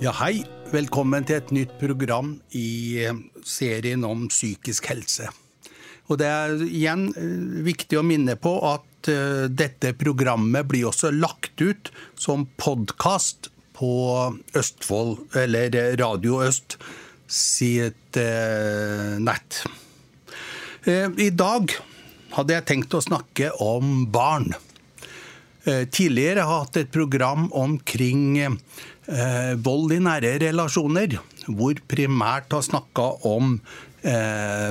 Ja, hei. Velkommen til et nytt program i eh, serien om psykisk helse. Og det er igjen eh, viktig å minne på at eh, dette programmet blir også lagt ut som podkast på Østfold, eller Radio Øst sitt nett. I dag hadde jeg tenkt å snakke om barn. Tidligere har jeg hatt et program omkring eh, vold i nære relasjoner, hvor primært har snakka om eh,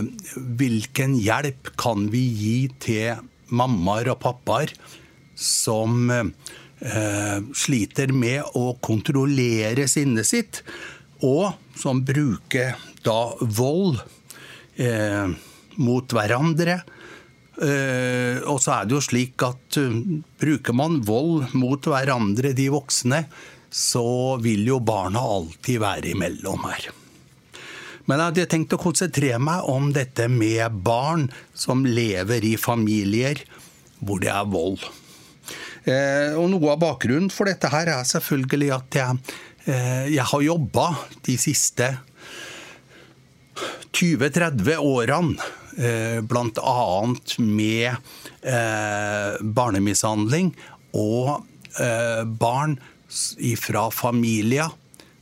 hvilken hjelp kan vi gi til mammaer og pappaer som eh, sliter med å kontrollere sinnet sitt, og som bruker da vold eh, mot hverandre. Uh, og så er det jo slik at uh, bruker man vold mot hverandre, de voksne, så vil jo barna alltid være imellom her. Men jeg hadde tenkt å konsentrere meg om dette med barn som lever i familier hvor det er vold. Eh, og Noe av bakgrunnen for dette her er selvfølgelig at jeg, eh, jeg har jobba de siste 20-30 årene eh, bl.a. med barnemishandling og barn fra familier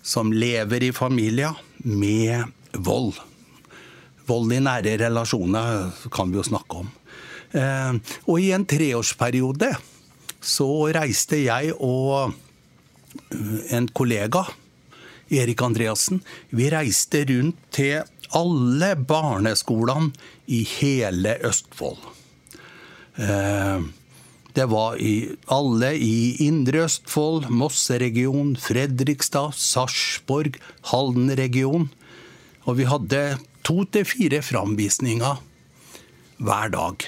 som lever i familier med vold. Vold i nære relasjoner kan vi jo snakke om. Eh, og i en treårsperiode så reiste jeg og eh, en kollega, Erik Andreassen, vi reiste rundt til alle barneskolene i hele Østfold. Eh, det var i alle i Indre Østfold, Mosseregion, Fredrikstad, Sarpsborg, Halden-regionen. Og vi hadde to til fire framvisninger hver dag.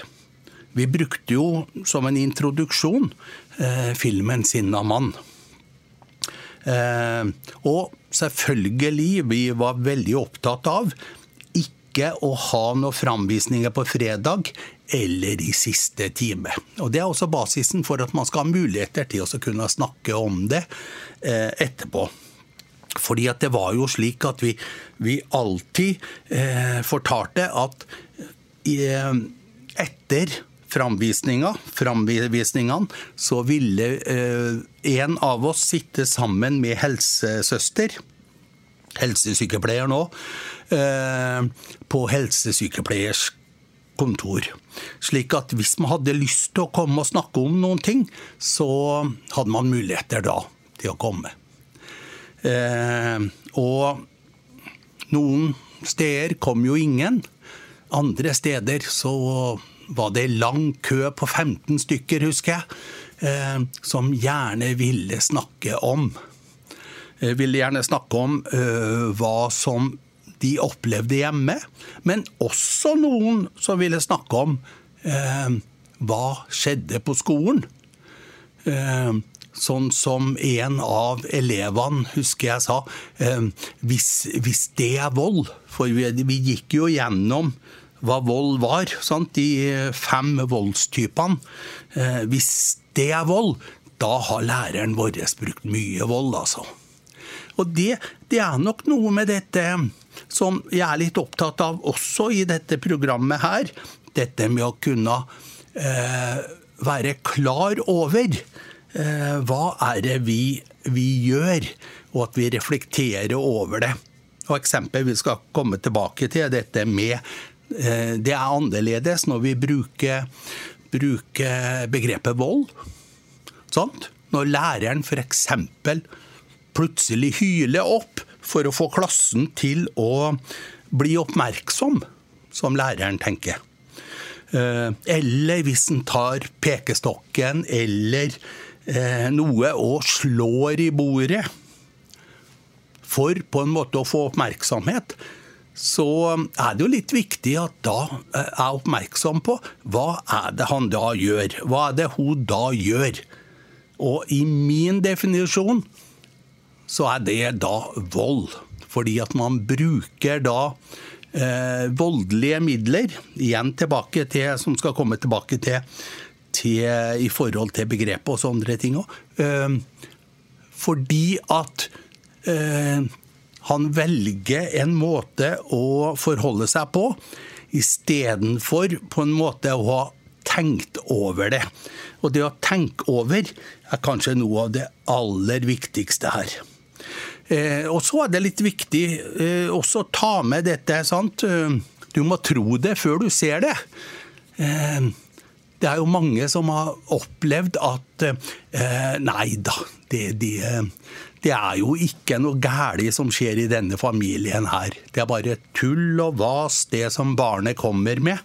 Vi brukte jo som en introduksjon eh, filmen 'Sinna mann'. Eh, og selvfølgelig, vi var veldig opptatt av ikke å ha noen framvisninger på fredag eller i siste time. Og Det er også basisen for at man skal ha muligheter til å kunne snakke om det eh, etterpå. Fordi at det var jo slik at vi, vi alltid eh, fortalte at eh, etter framvisninga, framvisningene, så ville eh, en av oss sitte sammen med helsesøster, helsesykepleier nå, eh, på helsesykepleiers kontor. Slik at hvis man hadde lyst til å komme og snakke om noen ting, så hadde man muligheter da til å komme. Eh, og noen steder kom jo ingen. Andre steder så var det lang kø på 15 stykker, husker jeg, eh, som gjerne ville snakke om. Eh, ville gjerne snakke om eh, hva som de opplevde hjemme, men også noen som ville snakke om eh, hva skjedde på skolen. Eh, sånn som en av elevene, husker jeg sa, eh, hvis, hvis, det er vold For vi, vi, gikk jo gjennom hva vold var, sant? de fem voldstypene. Eh, hvis det er vold, da har læreren vår brukt mye vold, altså. Og det, det er nok noe med dette som jeg er litt opptatt av også i dette programmet her. Dette med å kunne eh, være klar over eh, hva er det vi, vi, gjør, og at vi reflekterer over det. Og eksempel vi skal komme tilbake til dette med eh, Det er annerledes når vi bruker, bruker begrepet vold. Sant? Når læreren f.eks. plutselig hyler opp for å få klassen til å bli oppmerksom, som læreren tenker. Eh, eller hvis en tar pekestokken eller eh, noe og slår i bordet for på en måte å få oppmerksomhet, så er det jo litt viktig at da er er oppmerksom på hva er det han da gjør? Hva er det hun da gjør? Og i min definisjon så er det da vold. Fordi at man bruker da eh, voldelige midler, igjen tilbake til, som skal komme tilbake til, til i forhold til begrepet og sånne ting òg. Eh, fordi at eh, han velger en måte å forholde seg på, istedenfor på en måte å ha tenkt over det. Og det å tenke over er kanskje noe av det aller viktigste her. Eh, og så er det litt viktig eh, også å ta med dette. sant? Eh, du må tro det før du ser det. Eh, det er jo mange som har opplevd at eh, nei da, det, det, det, er jo ikke noe galt som skjer i denne familien her. Det er bare tull og vas, det som barnet kommer med.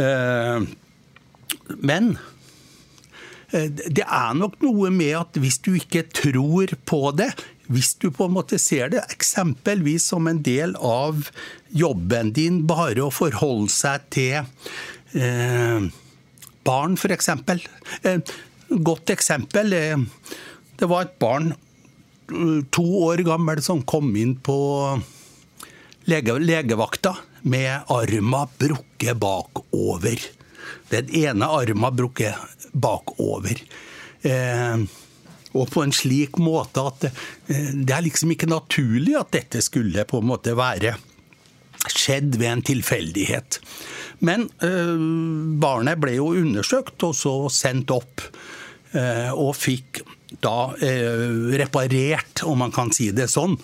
Eh, men eh, det er nok noe med at hvis du ikke tror på det, hvis du på en måte ser det eksempelvis som en del av jobben din, bare å forholde seg til eh, barn, f.eks. Et godt eksempel eh, Det var et barn eh, to år gammel som kom inn på lege, legevakta med arma brukket bakover. Den ene arma brukket bakover. Eh, og på en slik måte at det, eh, det, er liksom ikke naturlig at dette skulle på en måte være skjedd ved en tilfeldighet. Men eh, barnet ble jo undersøkt og så sendt opp, eh, og fikk da eh, reparert, om man kan si det sånn,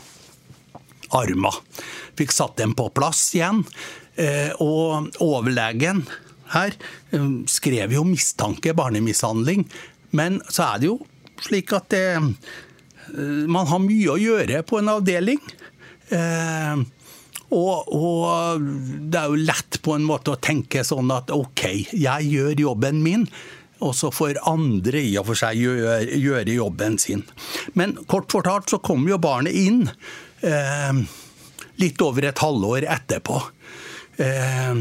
arma. Fikk satt dem på plass igjen. Eh, og overlegen her eh, skrev jo mistanke barnemishandling. Men så er det jo slik at eh, man har mye å gjøre på en avdeling. Eh, og, og, det er jo lett på en måte å tenke sånn at OK, jeg gjør jobben min. Og så får andre i og for seg gjøre, gjøre jobben sin. Men kort fortalt så kom jo barnet inn eh, litt over et halvår etterpå. Eh,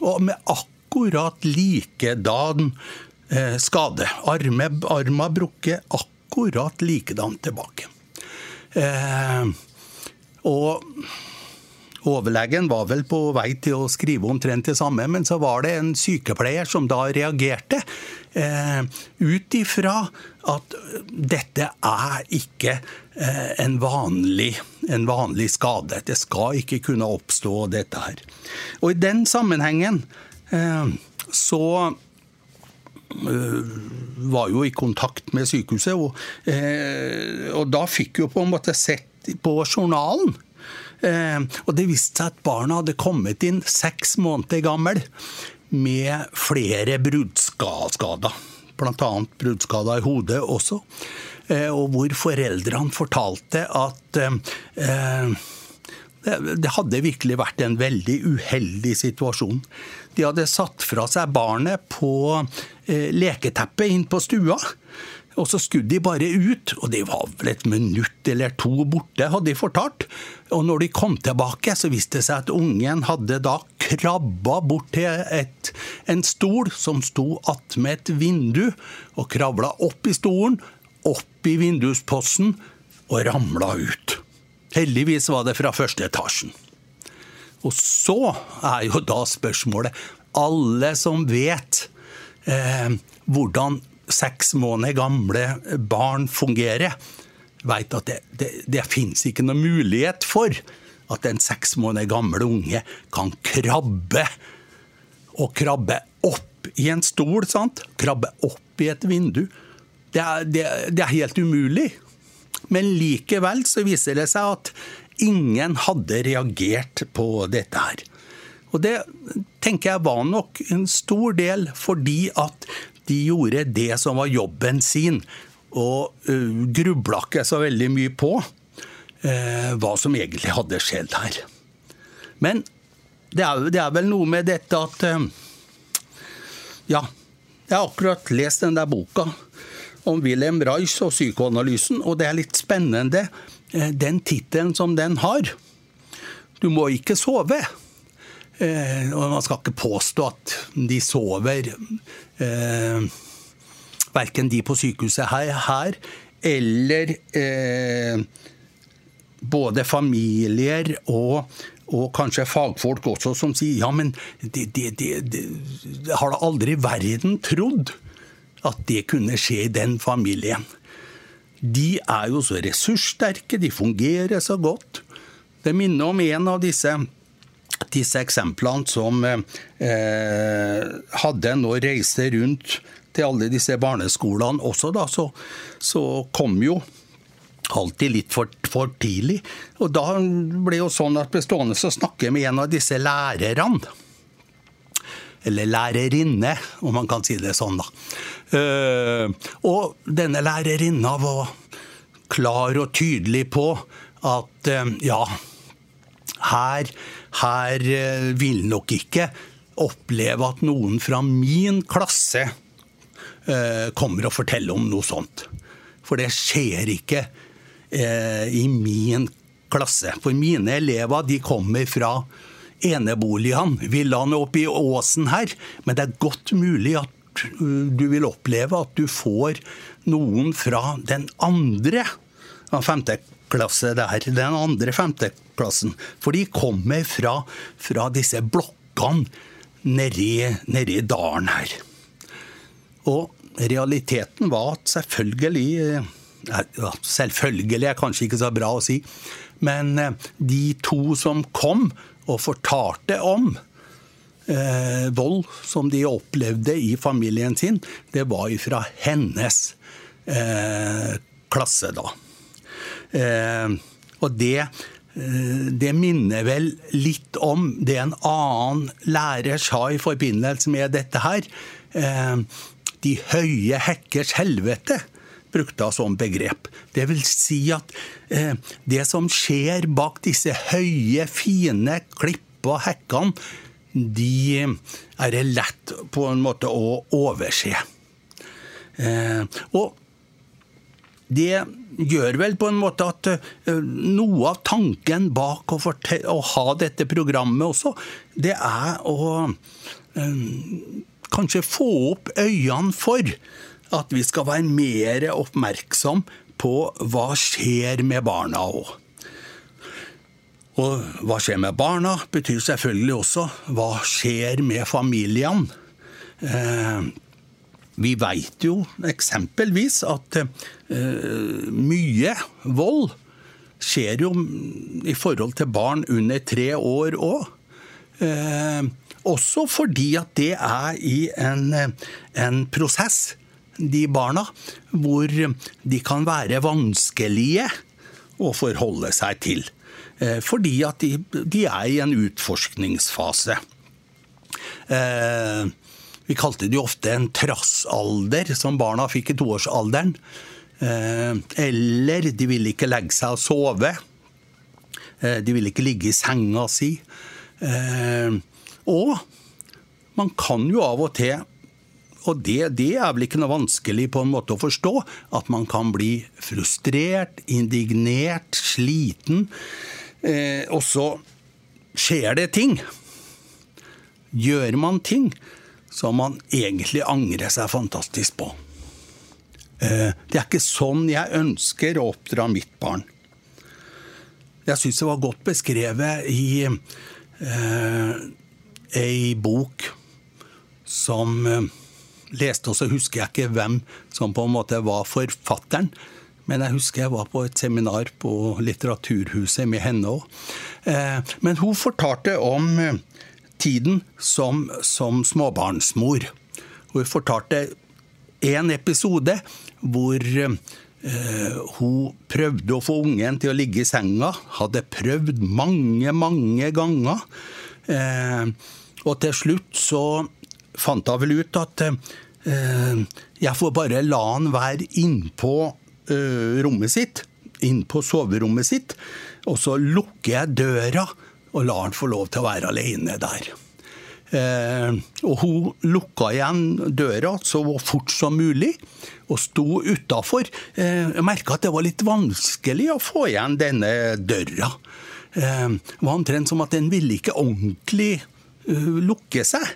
og med akkurat likedan eh, skade. Arme, arma brukket akkurat likedan tilbake. Eh, og overlegen var vel på vei til å skrive omtrent det samme, men så var det en sykepleier som da reagerte. Eh, ut ifra at dette er ikke eh, en, vanlig, en, vanlig, skade. Det skal ikke kunne oppstå, dette her. Og i den sammenhengen Eh, så eh, var jo i kontakt med sykehuset, og, eh, og da fikk jo på en måte sett på journalen. Og det viste seg at barna hadde kommet inn seks måneder gammel med flere bruddskader. Bl.a. bruddskader i hodet også. Og hvor foreldrene fortalte at det hadde virkelig vært en veldig uheldig situasjon. De hadde satt fra seg barnet på eh, leketeppet inn på stua. Og så skulle de bare ut, og det var vel et minutt eller to borte, hadde de fortalt. Og når de kom tilbake, så viste det seg at ungen hadde da krabba bort til et, en stol som sto attmed et vindu, og kravla opp i stolen, opp i vindusposten, og ramla ut. Heldigvis var det fra første etasjen. Og så er jo da spørsmålet Alle som vet eh, hvordan seks måneder gamle barn fungerer, vet at det, det, det fins ikke noe mulighet for at en seks måneder gammel unge kan krabbe. Og krabbe opp i en stol, sant? Krabbe opp i et vindu. Det er, det, det er helt umulig. Men likevel så viser det seg at ingen hadde reagert på dette her. Og det tenker jeg var nok en stor del fordi at de gjorde det som var jobben sin, og uh, grubla ikke så veldig mye på uh, hva som egentlig hadde skjedd her. Men det er, det er vel noe med dette at eh, Ja, jeg har akkurat lest den der boka om Wilhelm Reich og psykoanalysen, og det er litt spennende eh, den tittelen som den har. Du må ikke sove. Eh, og man skal ikke påstå at de sover, eh, verken de på sykehuset her, her eller eh, både familier og, og, kanskje fagfolk også, som sier ja, men det, det, det, det har da aldri verden trodd at det kunne skje i den familien. de er jo så ressurssterke, de fungerer så godt. Det minner om en av disse, disse eksemplene som eh, hadde nå reiste rundt til alle disse barneskolene også, da, så, så kom jo alltid litt for, for, tidlig. Og da ble jo sånn at ble stående og snakke med en av disse lærerne. Eller lærerinne, om man kan si det sånn, da. Uh, og denne lærerinna var klar og tydelig på at uh, ja, her, her uh, vil nok ikke oppleve at noen fra min klasse kommer og forteller om noe sånt. For det skjer ikke Eh, i min klasse. For mine elever de kommer fra eneboligene, villaene oppe i åsen her. Men det er godt mulig at du vil oppleve at du får noen fra den andre av femte klasse der, den andre femteklassen. For de kommer fra, fra disse blokkene nedi, dalen her. Og realiteten var at selvfølgelig Selvfølgelig er kanskje ikke så bra å si, men eh, de to som kom og fortalte om eh, vold som de opplevde i familien sin, det var fra hennes eh, klasse, da. Eh, og det, eh, det minner vel litt om det en annen lærer sa i forbindelse med dette her. Eh, de høye hekkers helvete brukte hun som begrep. Det vil si at eh, det som skjer bak disse høye, fine klipp og hekkene, de er det lett på en måte å overse. Eh, og det gjør vel på en måte at eh, noe av tanken bak å, å, ha dette programmet også, det er å eh, kanskje få opp øynene for at vi skal være mer oppmerksom på hva skjer med barna òg. Og hva skjer med barna, betyr selvfølgelig også hva skjer med familiene. Eh, vi veit jo eksempelvis at eh, mye vold skjer jo i forhold til barn under tre år òg. Eh, også fordi at det er i en, en prosess de barna, hvor de kan være vanskelige å forholde seg til. Eh, fordi at de, de er i en utforskningsfase. Eh, vi kalte det jo ofte en trassalder, som barna fikk i toårsalderen. Eh, eller de ville ikke legge seg og sove. De ville ikke ligge i senga si. Og man kan jo av og til og det, det, er vel ikke noe vanskelig på en måte å forstå. At man kan bli frustrert, indignert, sliten. Eh, og så skjer det ting. Gjør man ting som man egentlig angrer seg fantastisk på. Eh, det er ikke sånn jeg ønsker å oppdra mitt barn. Jeg syns det var godt beskrevet i eh, ei bok som eh, leste, og så husker jeg ikke hvem som på en måte var forfatteren. Men jeg husker jeg var på et seminar på Litteraturhuset med henne òg. Eh, men hun fortalte om eh, tiden som, som småbarnsmor. Hun fortalte en episode hvor eh, hun prøvde å få ungen til å ligge i senga. Hadde prøvd mange, mange ganger. og til slutt så fant jeg vel ut at eh, jeg får bare la han være innpå eh, rommet sitt, innpå soverommet sitt, og så lukker jeg døra og lar han få lov til å være alene der. Eh, og hun lukka igjen døra så fort som mulig, og sto utafor. Eh, jeg merka at det var litt vanskelig å få igjen denne døra. Eh, det var omtrent som at den ville ikke ordentlig uh, lukke seg.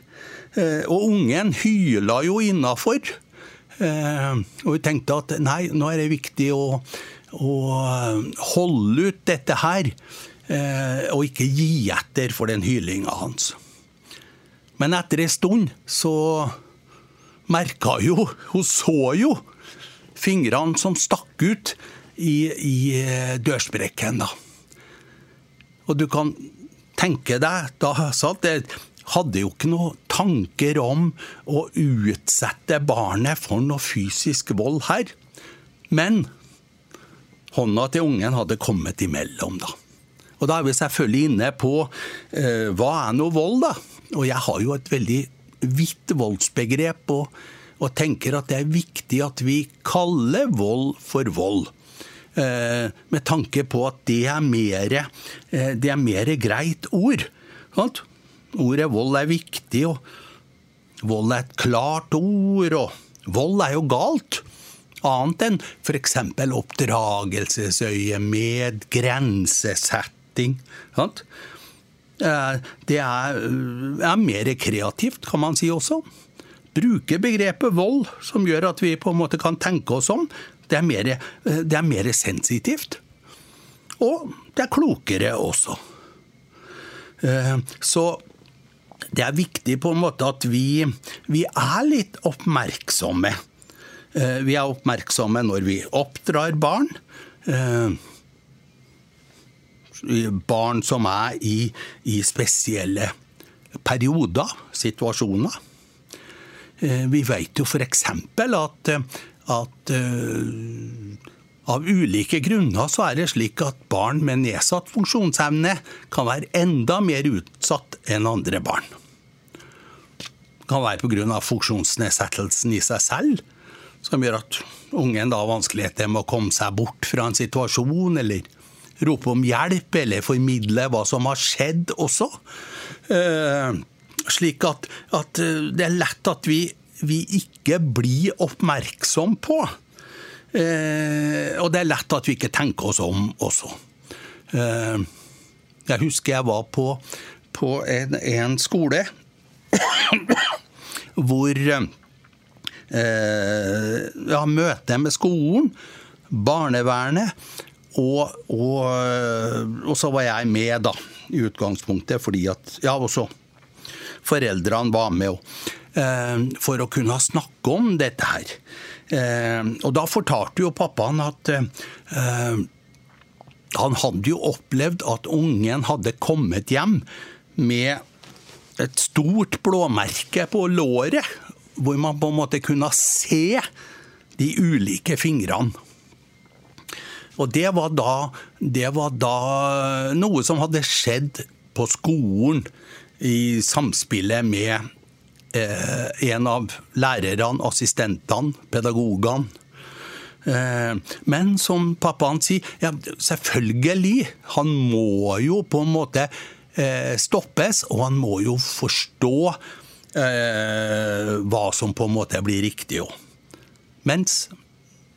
Eh, og ungen hyla jo innafor. Eh, og vi tenkte at nei, nå er det viktig å, å holde ut dette her. Eh, og ikke gi etter for den hylinga hans. Men etter ei stund så merka jo Hun så jo fingrene som stakk ut i, i eh, dørsprekken. da. Og du kan tenke deg da satt jeg hadde jo ikke noen tanker om å utsette barnet for noe fysisk vold her. Men hånda til ungen hadde kommet imellom, da. Og da er vi selvfølgelig inne på eh, hva er noe vold, da? Og jeg har jo et veldig vidt voldsbegrep, og, og, tenker at det er viktig at vi kaller vold for vold. Eh, med tanke på at det er mer, eh, det er mer greit ord. Ordet vold er viktig, og vold er et klart ord, og vold er jo galt annet enn f.eks. oppdragelsesøyemed, grensesetting. Sant? Eh, det er, er, mer kreativt, kan man si også. Bruke begrepet vold, som gjør at vi på en måte kan tenke oss om. Det er mer, eh, det er mer sensitivt. Og det er klokere også. Eh, så det er viktig på en måte at vi, vi er litt oppmerksomme Eh, vi er oppmerksomme når vi oppdrar barn. Eh, barn som er i, i spesielle perioder, situasjoner. Eh, vi vet jo f.eks. at, at av ulike grunner så er det slik at barn med nedsatt funksjonsevne kan være enda mer utsatt enn andre barn. Det kan være pga. funksjonsnedsettelsen i seg selv, som gjør at ungen da har vanskeligheter med å komme seg bort fra en situasjon, eller rope om hjelp, eller formidle hva som har skjedd også. Eh, slik at, at, eh, det er lett at vi, vi ikke blir oppmerksom på. Eh, og det er lett at vi ikke tenker oss om også. Eh, jeg husker jeg var på, på en, en skole hvor Eh, ja, møte med skolen, barnevernet, og, og, og, så var jeg med, da, i utgangspunktet, fordi at Ja, også foreldrene var med og, Eh, for å kunne snakke om dette her. Eh, og da fortalte jo pappaen at han hadde jo opplevd at ungen hadde kommet hjem med et stort blåmerke på låret hvor man på en måte kunne se de ulike fingrene. Og det var da, det var da noe som hadde skjedd på skolen i samspillet med eh, en av lærerne, assistentene, pedagogene. Eh, men som pappaen sier, ja, selvfølgelig, han må jo på en måte eh, stoppes, og han må jo forstå eh, hva som på en måte blir riktig òg. Mens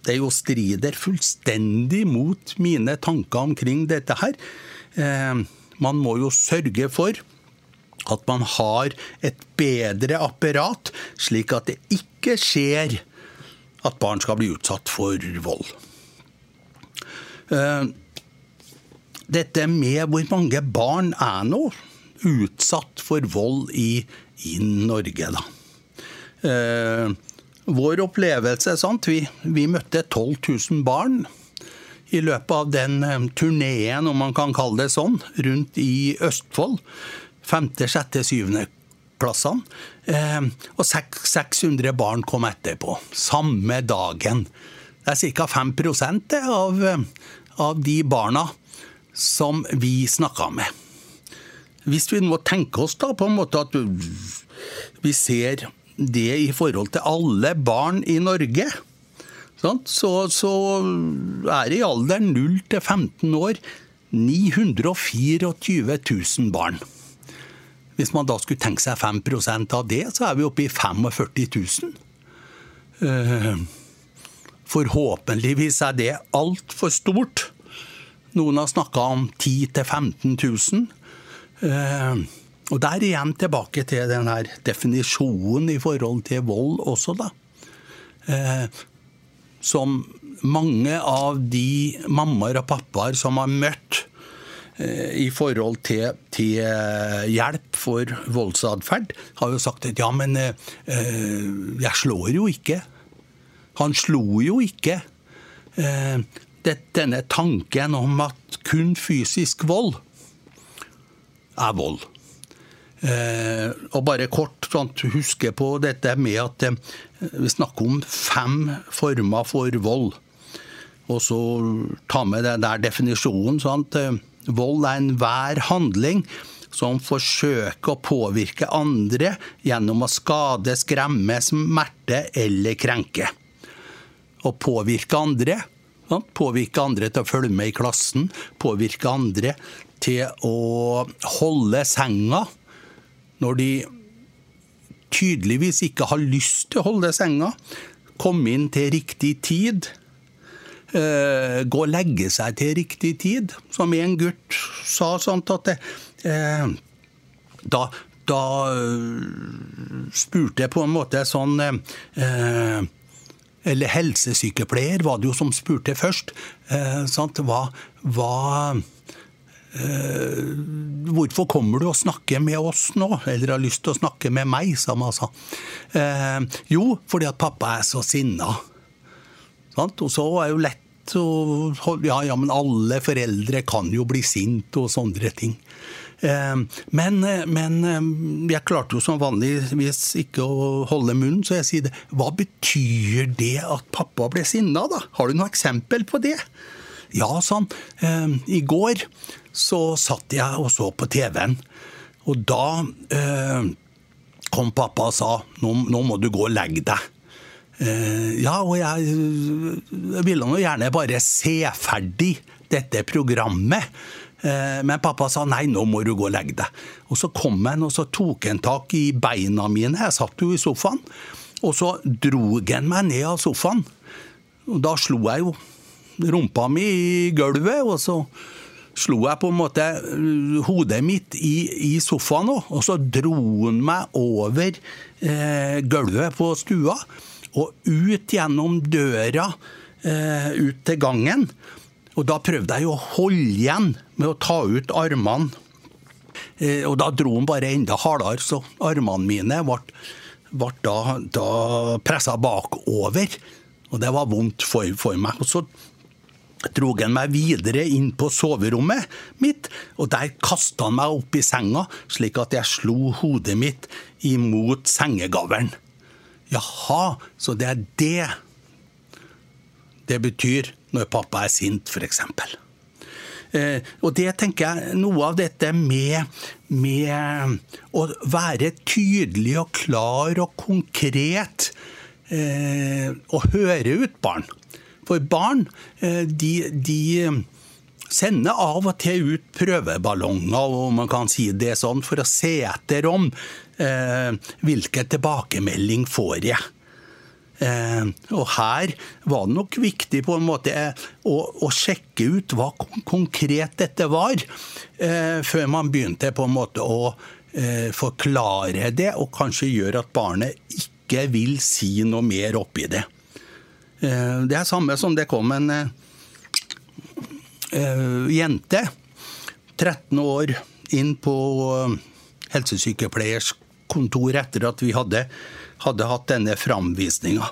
det jo strider fullstendig mot mine tanker omkring dette her. Eh, man må jo sørge for at man har et bedre apparat, slik at det ikke skjer at barn skal bli utsatt for vold. Eh, dette med hvor mange barn er nå utsatt for vold i i Norge, da. Eh, vår opplevelse sant? Vi, vi, møtte 12 000 barn i løpet av den eh, turneen, om man kan kalle det sånn, rundt i Østfold. Femte, sjette, syvende klassene. Eh, og 600 barn kom etterpå. Samme dagen. Det er ca. 5% av, av de barna som vi snakka med. Hvis vi må tenke oss da på en måte at vi ser det i forhold til alle barn i Norge, så, så er i alderen 0 til 15 år 924 000 barn. Hvis man da skulle tenke seg 5% av det, så er vi oppe i 45 000. Eh, forhåpentligvis er det altfor stort. Noen har snakka om 10 000-15 000. Eh, og der igjen tilbake til den her definisjonen i forhold til vold også, da. Eh, som mange av de mammaer og pappaer som har møtt i forhold til, til, hjelp for voldsatferd, har jo sagt at ja, men jeg slår jo ikke. Han slo jo ikke. Eh, denne tanken om at kun fysisk vold er vold. Eh, og bare kort sånn, huske på dette med at eh, vi snakker om fem former for vold. Og så ta med den der definisjonen. Sånn eh, vold er enhver handling som forsøker å påvirke andre gjennom å skade, skremme, smerte eller krenke. Å påvirke andre. Påvirke andre til å følge med i klassen. Påvirke andre til å holde senga når de tydeligvis ikke har lyst til å holde senga. Komme inn til riktig tid. Uh, gå og legge seg til riktig tid. Som en gutt sa sånt at det, eh, Da, da uh, spurte jeg på en måte sånn Eller helsesykepleier var det jo som spurte først. Sant? Hva, hva Uh, hvorfor kommer du og snakker med oss nå, eller har lyst til å snakke med meg, sa. Uh, jo, fordi at pappa er så sinna. Og så er jo lett å ja, ja, men alle foreldre kan jo bli sinte og sånne ting. Uh, men, men, jeg klarte jo som vanligvis ikke å holde munnen, så jeg sier det. Hva betyr det at pappa ble sinna, da? Har du noe eksempel på det? Ja, sånn. I går så satt jeg og så på TV-en. Og da kom pappa og sa nå, nå, må du gå og legge deg. Eh, ja, og jeg, jeg ville nå gjerne bare se ferdig dette programmet. Eh, men pappa sa nei, nå må du gå og legge deg. Og så kom han og så tok han tak i beina mine, jeg satt jo i sofaen. Og så dro han meg ned av sofaen. Og da slo jeg jo rumpa mi i gulvet, og så slo jeg på en måte hodet mitt i, i sofaen, og så dro han meg over eh, gulvet på stua og ut gjennom døra eh, ut til gangen. Og da prøvde jeg å holde igjen med å ta ut armene. Eh, og da dro han bare enda hardere, så armene mine ble, ble da, da pressa bakover. Og det var vondt for, for meg. Og så drog han meg videre inn på soverommet mitt, og der kasta han meg opp i senga, slik at jeg slo hodet mitt imot sengegavlen. Jaha, så det er det det betyr når pappa er sint, f.eks. Eh, og det tenker jeg noe av dette med, med å være tydelig og klar og konkret. Eh, og høre ut barn. For barn eh, de, de sender av og til ut prøveballonger, om man kan si det sånn, for å se etter om hvilken tilbakemelding får jeg. Eh, og her var det nok viktig på en måte eh, å, å sjekke ut hva konkret dette var, eh, før man begynte på en måte å eh, forklare det, og kanskje gjøre at barnet ikke vil si noe mer oppi det. Eh, det er samme som det kom en jente, 13 år, inn på helsesykepleiers kontor etter at vi hadde, hadde hatt denne framvisninga.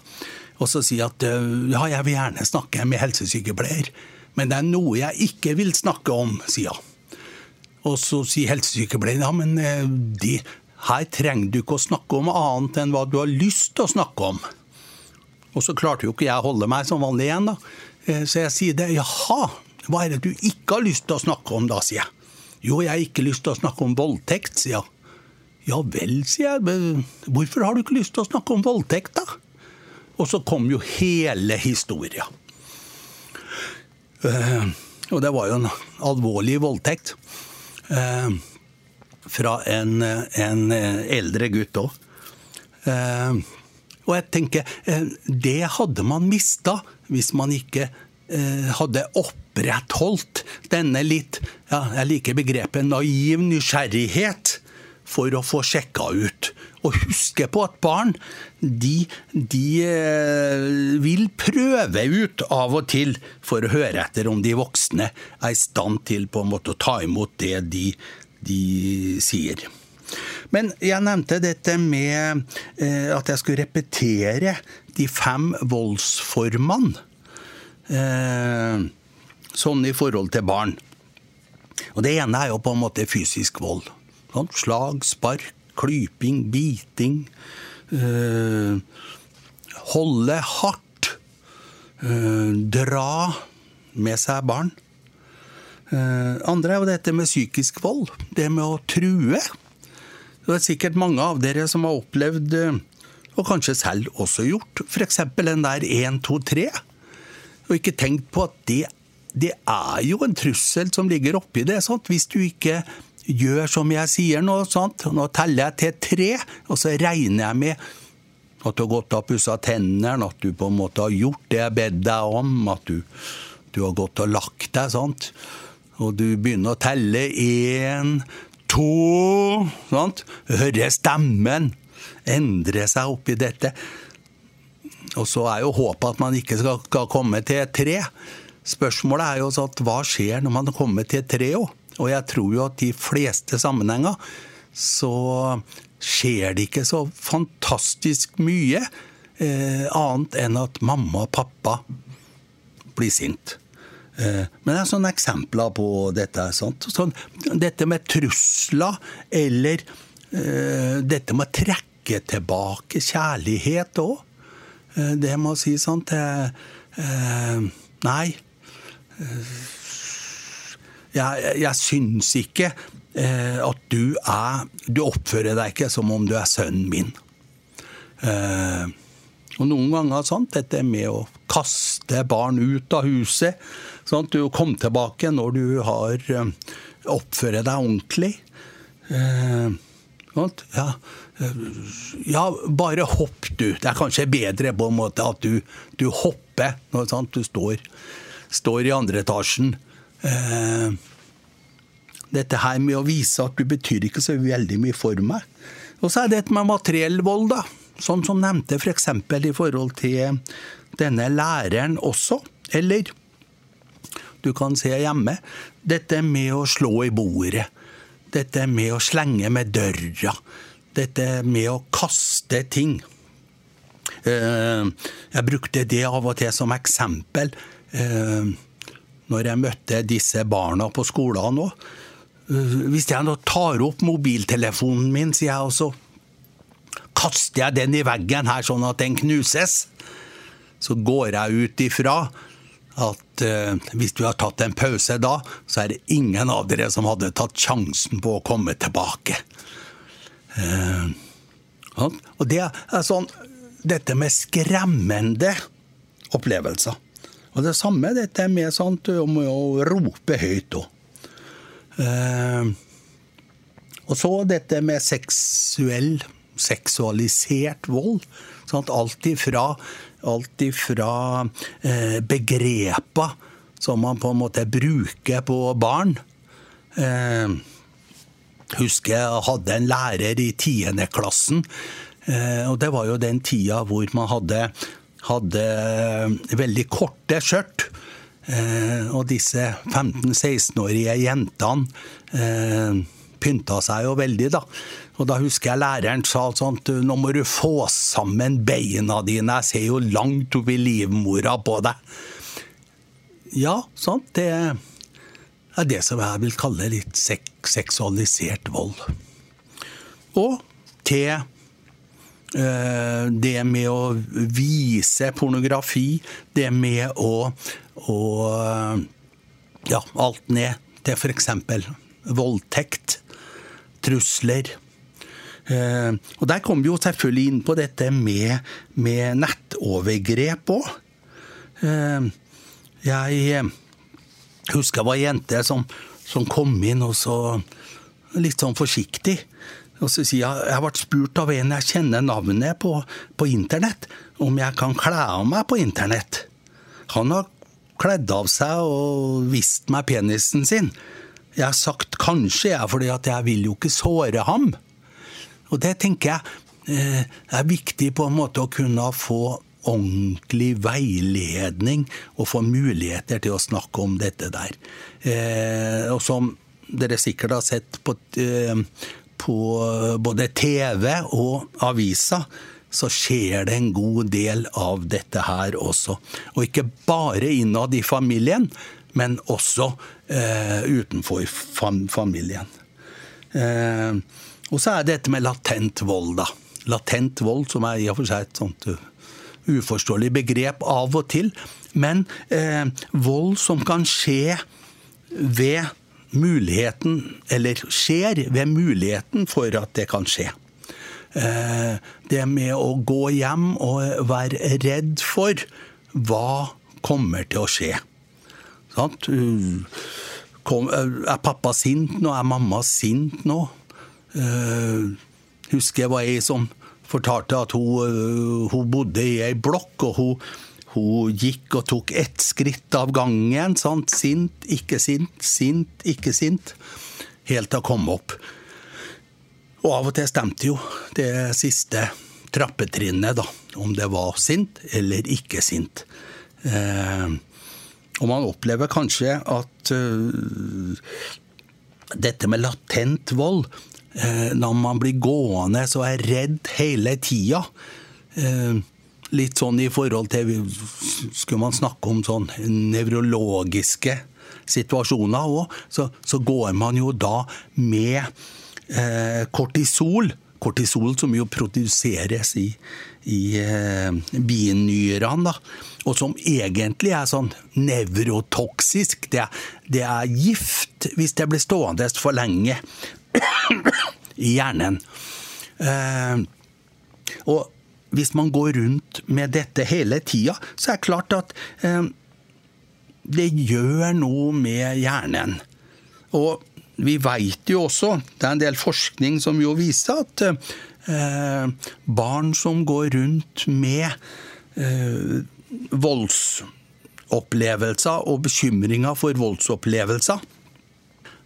Og så sier at ja, jeg vil gjerne snakke med helsesykepleier, men det er noe jeg ikke vil snakke om, sier hun. Og så sier helsesykepleieren ja, men de, her trenger du ikke å snakke om annet enn hva du har lyst til å snakke om. Og så klarte jo ikke jeg å holde meg som vanlig igjen, da. Eh, så jeg sier det. Jaha, hva er det du ikke har lyst til å snakke om da, sier jeg. Jo, jeg har ikke lyst til å snakke om voldtekt, sier jeg. Ja vel, sier jeg. Hvorfor har du ikke lyst til å snakke om voldtekt, da? Og så kom jo hele historia. Eh, og det var jo en alvorlig voldtekt. Eh, fra en, en eldre gutt òg. Eh, og jeg tenker, eh, det hadde man mista hvis man ikke eh, hadde opprettholdt denne litt, ja, jeg liker begrepet naiv nysgjerrighet for å få sjekka ut. Og huske på at barn de, de eh, vil prøve ut av og til for å høre etter om de voksne er i stand til på en måte å ta imot det de, de sier. Men jeg nevnte dette med eh, at jeg skulle repetere de fem voldsformene. Eh, sånn i forhold til barn. Og Det ene er jo på en måte fysisk vold. Sånn, slag, spark, klyping, biting. Eh, holde hardt. Eh, dra med seg barn. Eh, andre er jo dette med psykisk vold. Det med å true. Det er sikkert mange av dere som har opplevd, og kanskje selv også gjort, f.eks. den der 1, 2, 3. Og ikke tenkt på at det, det er jo en trussel som ligger oppi det. Sant? Hvis du ikke gjør som jeg sier nå, sant? nå teller jeg til tre, og så regner jeg med at du har gått og pussa tennene, at du på en måte har gjort det jeg bedt deg om, at du, du har gått og lagt deg. sant? Og du begynner å telle én, to sant? Hører stemmen endre seg oppi dette. Og så er jo håpet at man ikke skal, skal komme til tre. Spørsmålet er jo at hva skjer når man kommer til tre òg? Og jeg tror jo at de fleste sammenhenger så skjer det ikke så fantastisk mye eh, annet enn at mamma og pappa blir sint. Eh, men det er sånne eksempler på dette. Sånn, dette med trusler, eller eh, dette med å trekke tilbake kjærlighet òg. Eh, det må si sånn til Nei. Jeg, jeg syns ikke at du er Du oppfører deg ikke som om du er sønnen min. Og noen ganger sant, dette med å kaste barn ut av huset Sant? du kom tilbake når du har eh, oppført deg ordentlig. Eh, ja, eh, ja, bare hopp, du. Det er kanskje bedre på en måte at du, du hopper når du står, står, i andre etasjen. Dette her med å vise at du betyr ikke så veldig mye for meg. Og så er det med materiell vold, da. Sånn som nevnte f.eks. For i forhold til denne læreren også. Eller du kan se hjemme. Dette med å slå i bordet. Dette med å slenge med døra. Dette med å kaste ting. Eh, jeg brukte det av og til som eksempel eh, når jeg møtte disse barna på skolen nå. Hvis jeg nå tar opp mobiltelefonen min, sier jeg, og så kaster jeg den i veggen her sånn at den knuses, så går jeg ut ifra at eh, hvis du har tatt en pause da, så er det ingen av dere som hadde tatt sjansen på å komme tilbake. Eh, og det er sånn Dette med skremmende opplevelser. Og det samme dette med sant, om å rope høyt òg. Eh, og så dette med seksuell, seksualisert vold. Sant? alt ifra Alt ifra eh, begreper som man på en måte bruker på barn. Eh, husker jeg hadde en lærer i tiendeklassen. Eh, og det var jo den tida hvor man hadde, hadde veldig korte skjørt. Eh, og disse 15-16-årige jentene eh, pynta seg jo veldig, da. Og da husker jeg læreren sa sånn nå må du få sammen beina dine, jeg ser jo langt oppi livmora på deg. Ja, sant. Det er det som jeg vil kalle litt sek seksualisert vold. Og til det med å vise pornografi, det med å, å Ja, alt ned til f.eks. voldtekt, trusler Eh, og Der kom vi jo selvfølgelig inn på dette med, med nettovergrep òg. Eh, jeg husker det var jente som, som, kom inn og så litt sånn forsiktig. Og så sier jeg jeg ble spurt av en jeg kjenner navnet på, på internett, om jeg kan kle av meg på internett. Han har kledd av seg og vist meg penisen sin. Jeg har sagt kanskje, jeg, fordi at jeg vil jo ikke såre ham. Og det tenker jeg eh, er viktig på en måte å kunne få ordentlig veiledning og få muligheter til å snakke om dette der. Eh, og som dere sikkert har sett på, eh, på både TV og aviser, så skjer det en god del av dette her også. Og ikke bare innad i familien, men også eh, utenfor fam familien. Eh, og så er det dette med latent vold, da. Latent vold, som er i og for seg et sånt uh, uforståelig begrep av og til. Men eh, vold som kan skje ved muligheten, eller skjer ved muligheten for at det kan skje. Eh, det med å gå hjem og være redd for hva kommer til å skje. Sant? Er pappa sint nå? Er mamma sint nå? Uh, husker jeg var ei som fortalte at hun, hun bodde i ei blokk, og hun, hun, gikk og tok ett skritt av gangen. Sant? Sint, ikke sint, sint, ikke sint. Helt til hun kom opp. Og av og til stemte jo det siste trappetrinnet, da. Om det var sint eller ikke sint. Eh, og man opplever kanskje at uh, dette med latent vold uh, Når man blir gående så er redd hele tida uh, Litt sånn i forhold til Skulle man snakke om sånn nevrologiske situasjoner òg, så, så, går man jo da med kortisol. Kortisol som jo produseres i, i binyrene. da og som egentlig er sånn nevrotoksisk. Det, det, er gift hvis det blir stående for lenge i hjernen. Eh, og hvis man går rundt med dette hele tida, så er det klart at eh, det gjør noe med hjernen. Og vi veit jo også, det er en del forskning som jo viser at eh, barn som går rundt med eh, voldsopplevelser og bekymringer for voldsopplevelser,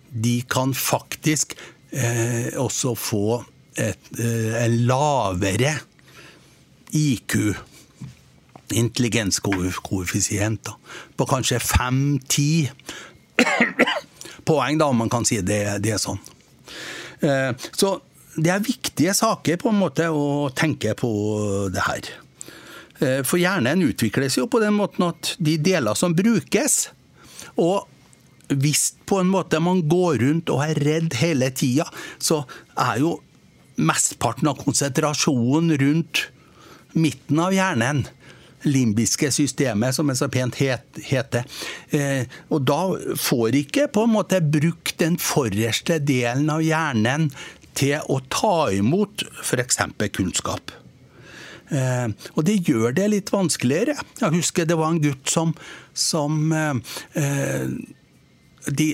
de kan faktisk eh, også få et, eh, en lavere IQ, intelligenskoeffisient, på kanskje fem-ti poeng, da, om man kan si det, det er sånn. Eh, så det er viktige saker på en måte å tenke på det her. Eh, for hjernen utvikles jo på den måten at de deler som brukes og hvis på en måte man går rundt og er redd hele tida, så er jo mesteparten av konsentrasjonen rundt midten av hjernen. Limbiske systemet, som det så pent heter. Eh, og da får ikke på en måte brukt den forreste delen av hjernen til å ta imot f.eks. kunnskap. Eh, og det gjør det litt vanskeligere. Jeg husker det var en gutt som, som eh, de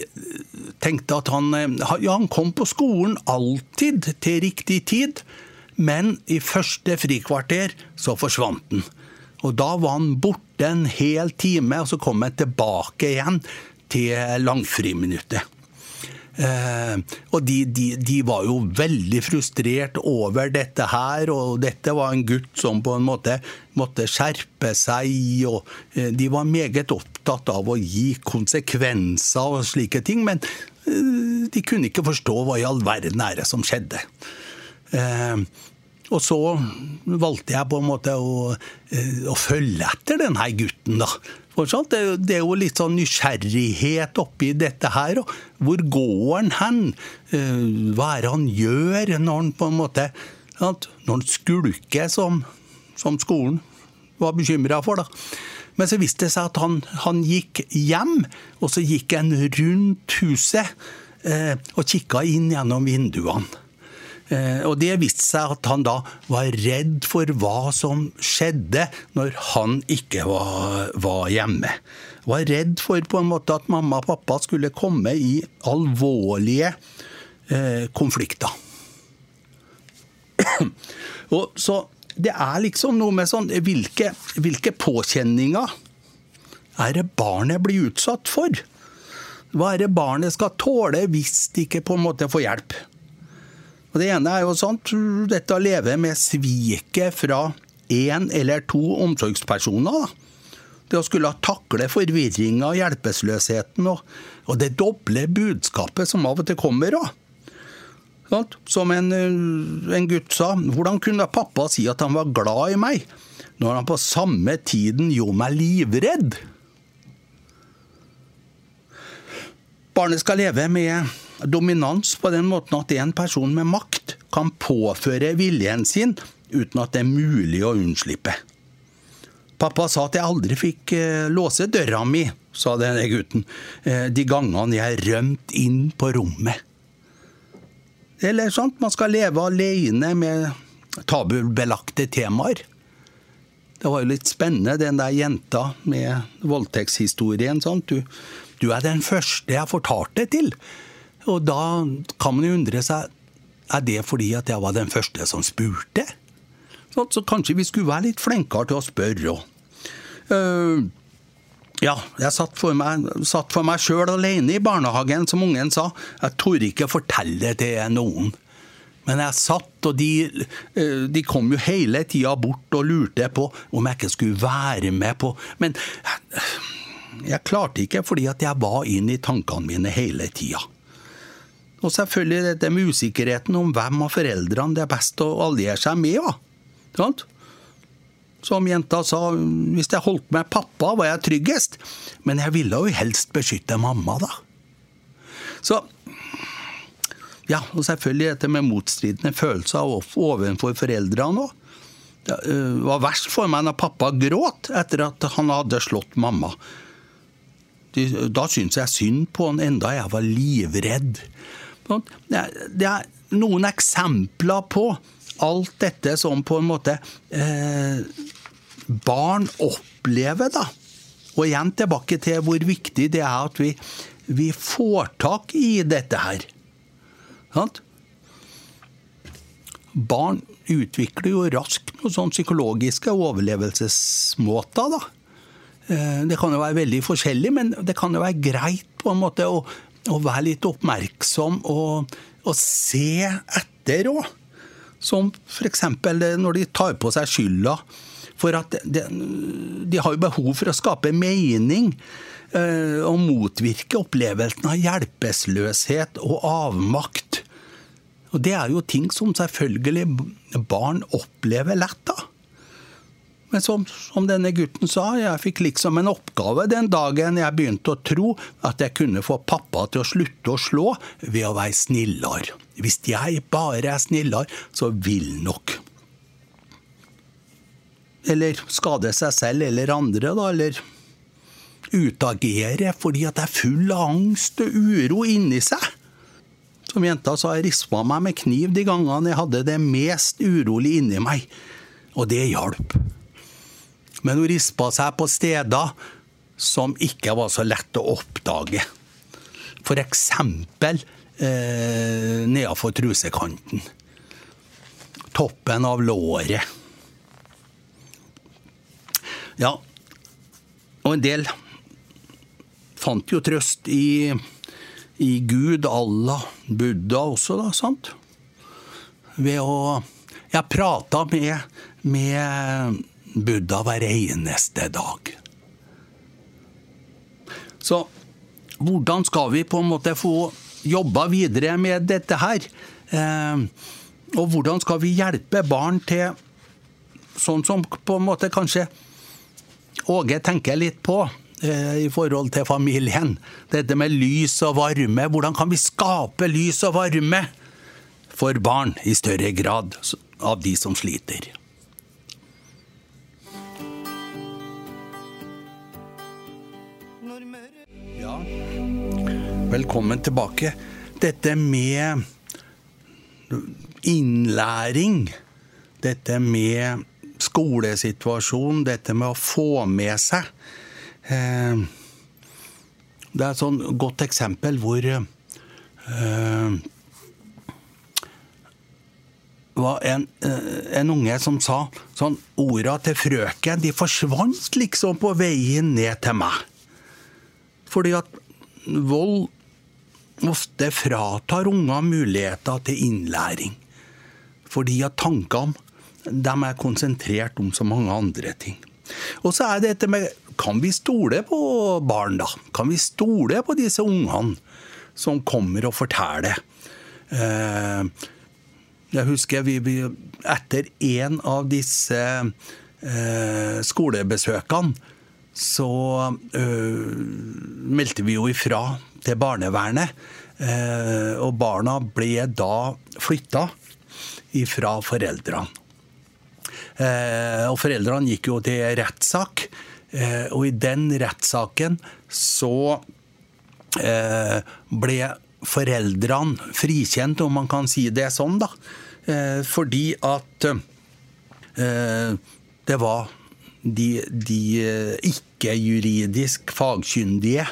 tenkte at han Ja, han kom på skolen alltid til riktig tid, men i første frikvarter så forsvant den. Og da var han borte en hel time, og så kom han tilbake igjen til langfriminuttet. Eh, og de, de, de, var jo veldig frustrert over dette her, og dette var en gutt som på en måte måtte skjerpe seg. og eh, De var meget opptatt av å gi konsekvenser og slike ting, men eh, de kunne ikke forstå hva i all verden er det som skjedde. Og så valgte jeg på en måte å, å følge etter denne gutten, da. Fortsatt. Det er jo litt sånn nysgjerrighet oppi dette her. Hvor går han hen? Eh, hva er det han gjør når han på en måte Når han skulker, som, som skolen var bekymra for, da. Men så viste det seg at han, han, gikk hjem, og så gikk han rundt huset eh, og kikka inn gjennom vinduene. Eh, og det viste seg at han da var redd for hva som skjedde når han ikke var, var hjemme. Var redd for på en måte at mamma og pappa skulle komme i alvorlige eh, konflikter. og så det er liksom noe med sånn Hvilke, hvilke påkjenninger er det barnet blir utsatt for? Hva er det barnet skal tåle hvis de ikke på en måte får hjelp? Og Det ene er jo sånt, dette å leve med sviket fra én eller to omsorgspersoner. Det å skulle takle forvirringa og hjelpeløsheten og, det doble budskapet som av og til kommer. Som en, en gutt sa, hvordan kunne pappa si at han var glad i meg, når han på samme tiden gjorde meg livredd? Barnet skal leve med dominans på den måten at en person med makt kan påføre viljen sin uten at det er mulig å unnslippe. Pappa sa at jeg aldri fikk eh, låse døra mi, sa denne gutten, eh, de gangene jeg rømte inn på rommet. Eller sånt, man skal leve alene med tabubelagte temaer. Det var jo litt spennende, den der jenta med voldtektshistorien. Du, du er den første jeg fortalte til. Og da kan man jo undre seg er det fordi at jeg var den første som spurte. Så kanskje vi skulle være litt flinkere til å spørre òg. Uh, ja, jeg satt for meg, satt for meg sjøl alene i barnehagen, som ungen sa. Jeg torde ikke fortelle det til noen. Men jeg satt, og de, eh, de kom jo hele tida bort og lurte på om jeg ikke skulle være med på Men jeg klarte ikke, fordi at jeg var inne i tankene mine hele tida. Og selvfølgelig dette med usikkerheten om hvem av foreldrene det er best å alliere seg med. Ja. Som jenta sa, hvis jeg holdt med pappa, var jeg tryggest. Men jeg ville jo helst beskytte mamma, da. Så Ja, og selvfølgelig dette med motstridende følelser overfor foreldrene òg. Det øh, var verst for meg når pappa gråt etter at han hadde slått mamma. Da syntes jeg synd på han enda jeg var livredd. Det er noen eksempler på alt dette som på en måte eh, barn opplever, da. Og igjen tilbake til hvor viktig det er at vi, vi får tak i dette her. Sant? Barn utvikler jo raskt noen sånn psykologiske overlevelsesmåter, da. Eh, det kan jo være veldig forskjellig, men det kan jo være greit på en måte å, å være litt oppmerksom og, og se etter òg. Som f.eks. når de tar på seg skylda. For at de, de har jo behov for å skape mening eh, og motvirke opplevelsen av hjelpeløshet og avmakt. Og Det er jo ting som selvfølgelig barn opplever lett. da. Men som, som, denne gutten sa, jeg fikk liksom en oppgave den dagen jeg begynte å tro at jeg kunne få pappa til å slutte å slå ved å være snillere. Hvis jeg bare er snillere, så vil nok. Eller skade seg selv eller andre, da. Eller utagere fordi at jeg er full av angst og uro inni seg. Som jenta sa, jeg rispa meg med kniv de gangene jeg hadde det mest urolig inni meg. Og det hjalp men hun rispa seg på steder som ikke var så lett å oppdage. Eksempel eh, nedafor trusekanten. Toppen av låret. Ja, og en del fant jo trøst i, i Gud, Allah, Buddha også, da, sant? Ved å Jeg prata med, med Buddha hver eneste dag. Så hvordan skal vi på en måte få jobba videre med dette her? Eh, og hvordan skal vi hjelpe barn til sånn som på en måte kanskje Åge tenker litt på eh, i forhold til familien. Dette med lys og varme. Hvordan kan vi skape lys og varme for barn i større grad av de som sliter? Velkommen tilbake. Dette med innlæring, dette med skolesituasjon, dette med å få med seg eh, Det er et sånn godt eksempel hvor eh, var en, eh, en, unge som sa sånn Orda til frøken de forsvant liksom på veien ned til meg. Fordi at vold ofte fratar unger muligheter til innlæring. Fordi at tankene de er konsentrert om så mange andre ting. Og så er det dette med Kan vi stole på barn, da? Kan vi stole på disse ungene som kommer og forteller? Jeg husker vi, vi etter en av disse skolebesøkene så meldte vi jo ifra til barnevernet. og barna ble da flytta ifra foreldrene. og foreldrene gikk jo til rettssak. Eh, og i den rettssaken så eh, ble foreldrene frikjent, om man kan si det sånn, da. Eh, fordi at det var de, de ikke-juridisk fagkyndige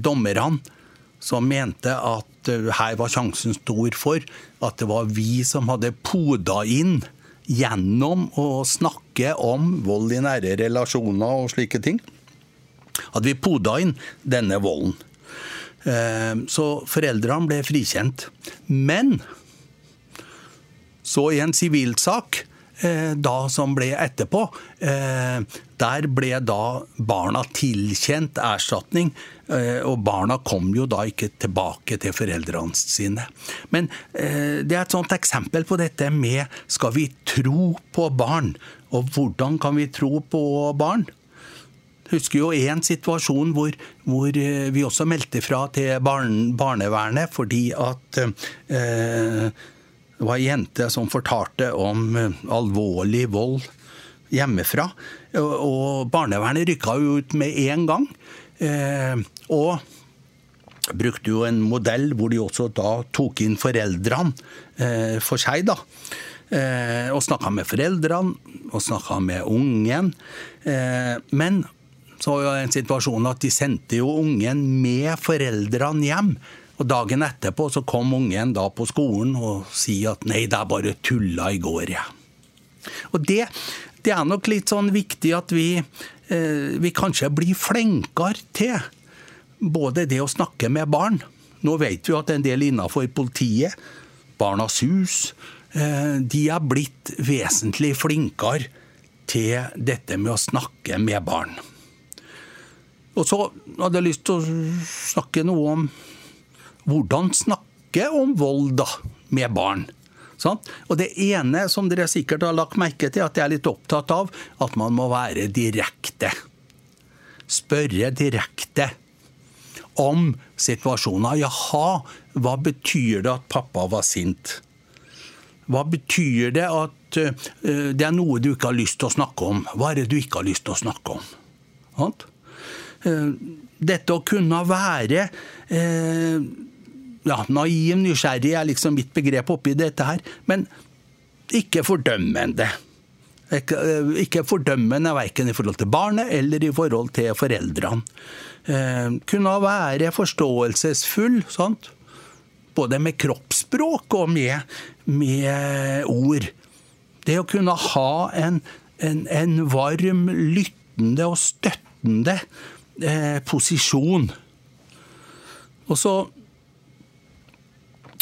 dommerne som mente at her var sjansen stor for at det var vi som hadde poda inn gjennom å snakke om vold i nære relasjoner og slike ting, at vi poda inn denne volden. Eh, så foreldrene ble frikjent. Men så i en sivilsak Eh, da som ble etterpå, eh, der ble da barna tilkjent erstatning. Eh, og barna kom jo da ikke tilbake til foreldrene sine. Men det er et sånt eksempel på dette med skal vi tro på barn? Og hvordan kan vi tro på barn? husker jo en situasjon hvor, hvor, vi også meldte fra til barn, barnevernet fordi at eh, det var ei jente som fortalte om eh, alvorlig vold hjemmefra. Og barnevernet rykka jo ut med en gang. Eh, og brukte jo en modell hvor de også da tok inn foreldrene eh, for seg, da. Og snakka med foreldrene, og snakka med ungen. Men så var det en situasjon at de sendte jo ungen med foreldrene hjem. Og Dagen etterpå så kom ungen da på skolen og sier at 'nei, det er bare tulla i går', jeg. Og det, det, er nok litt sånn viktig at vi, eh, vi kanskje blir flinkere til både det å snakke med barn. Nå vet vi at en del innenfor politiet, Barnas Hus, eh, de er blitt vesentlig flinkere til dette med å snakke med barn. Og så hadde jeg lyst til å snakke noe om hvordan snakke om vold da, med barn. Sånn? Og det ene som dere sikkert har lagt merke til, at jeg er litt opptatt av, at man må være direkte. Spørre direkte om situasjoner. Jaha, hva betyr det at pappa var sint? Hva betyr det at uh, det er noe du ikke har lyst til å snakke om? Hva er det du ikke har lyst til å snakke om? Sånn? Dette å kunne være uh, ja, naiv, nysgjerrig er liksom mitt begrep oppi dette her. Men ikke fordømmende. Ikke, eh, ikke fordømmende verken i forhold til barnet eller i forhold til foreldrene. Eh, kunne være forståelsesfull, sant? både med kroppsspråk og med, med ord. Det å kunne ha en, en, en varm, lyttende og støttende eh, posisjon. Og så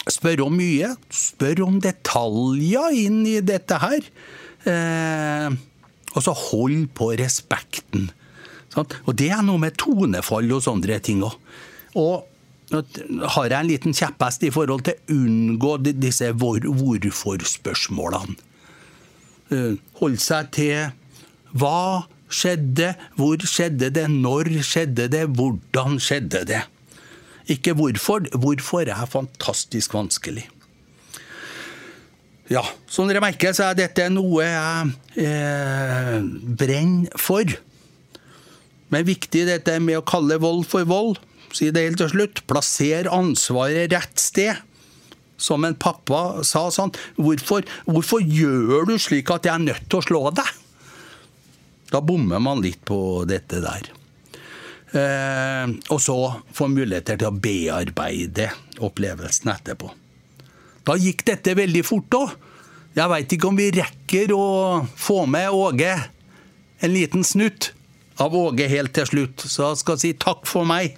Spør om mye. Spør om detaljer inn i dette her. Eh, og så hold på respekten. Sant? Og det er noe med tonefall og sånne ting òg. Og har jeg en liten kjepphest i forhold til å unngå disse hvor, hvorfor-spørsmålene. Holde hold seg til hva skjedde, hvor skjedde det, når skjedde det, hvordan skjedde det. Ikke hvorfor. Hvorfor er fantastisk vanskelig. Ja, som dere merker, så er dette noe jeg eh, brenner for. Men viktig dette med å kalle vold for vold. Si det helt til slutt. Plasser ansvaret rett sted. Som en pappa sa sånn. Hvorfor, hvorfor gjør du slik at jeg er nødt til å slå deg? Da bommer man litt på dette der. Eh, og så få muligheter til å bearbeide opplevelsen etterpå. Da gikk dette veldig fort òg. Jeg veit ikke om vi rekker å få med Åge en liten snutt av Åge helt til slutt, så jeg skal si takk for meg.